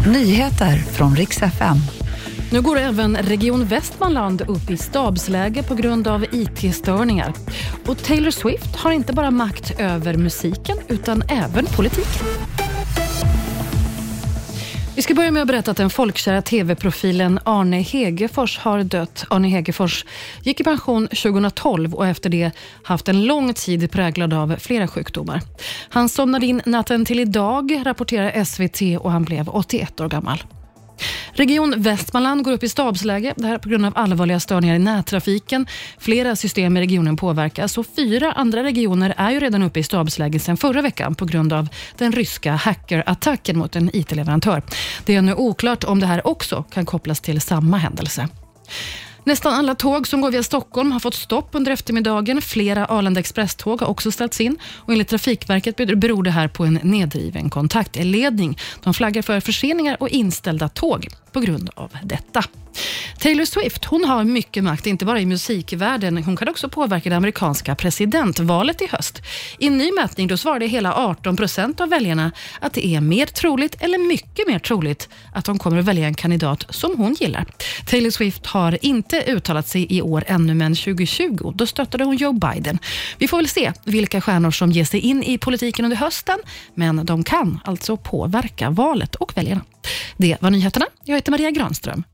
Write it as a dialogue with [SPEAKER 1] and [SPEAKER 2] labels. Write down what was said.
[SPEAKER 1] Nyheter från riks FM.
[SPEAKER 2] Nu går även Region Västmanland upp i stabsläge på grund av IT-störningar. Och Taylor Swift har inte bara makt över musiken utan även politiken. Vi ska börja med att berätta att den folkkära tv-profilen Arne Hegerfors har dött. Arne Hegerfors gick i pension 2012 och efter det haft en lång tid präglad av flera sjukdomar. Han somnade in natten till idag, rapporterar SVT och han blev 81 år gammal. Region Västmanland går upp i stabsläge. Det här på grund av allvarliga störningar i nättrafiken. Flera system i regionen påverkas och fyra andra regioner är ju redan uppe i stabsläge sedan förra veckan på grund av den ryska hackerattacken mot en IT-leverantör. Det är nu oklart om det här också kan kopplas till samma händelse. Nästan alla tåg som går via Stockholm har fått stopp under eftermiddagen. Flera Arlanda Express-tåg har också ställts in. Och enligt Trafikverket beror det här på en nedriven kontaktledning. De flaggar för förseningar och inställda tåg på grund av detta. Taylor Swift hon har mycket makt, inte bara i musikvärlden. Hon kan också påverka det amerikanska presidentvalet i höst. I en ny mätning då svarade hela 18 procent av väljarna att det är mer troligt, eller mycket mer troligt, att de kommer att välja en kandidat som hon gillar. Taylor Swift har inte uttalat sig i år ännu, men 2020 då stöttade hon Joe Biden. Vi får väl se vilka stjärnor som ger sig in i politiken under hösten, men de kan alltså påverka valet och väljarna. Det var nyheterna. Jag heter Maria Granström.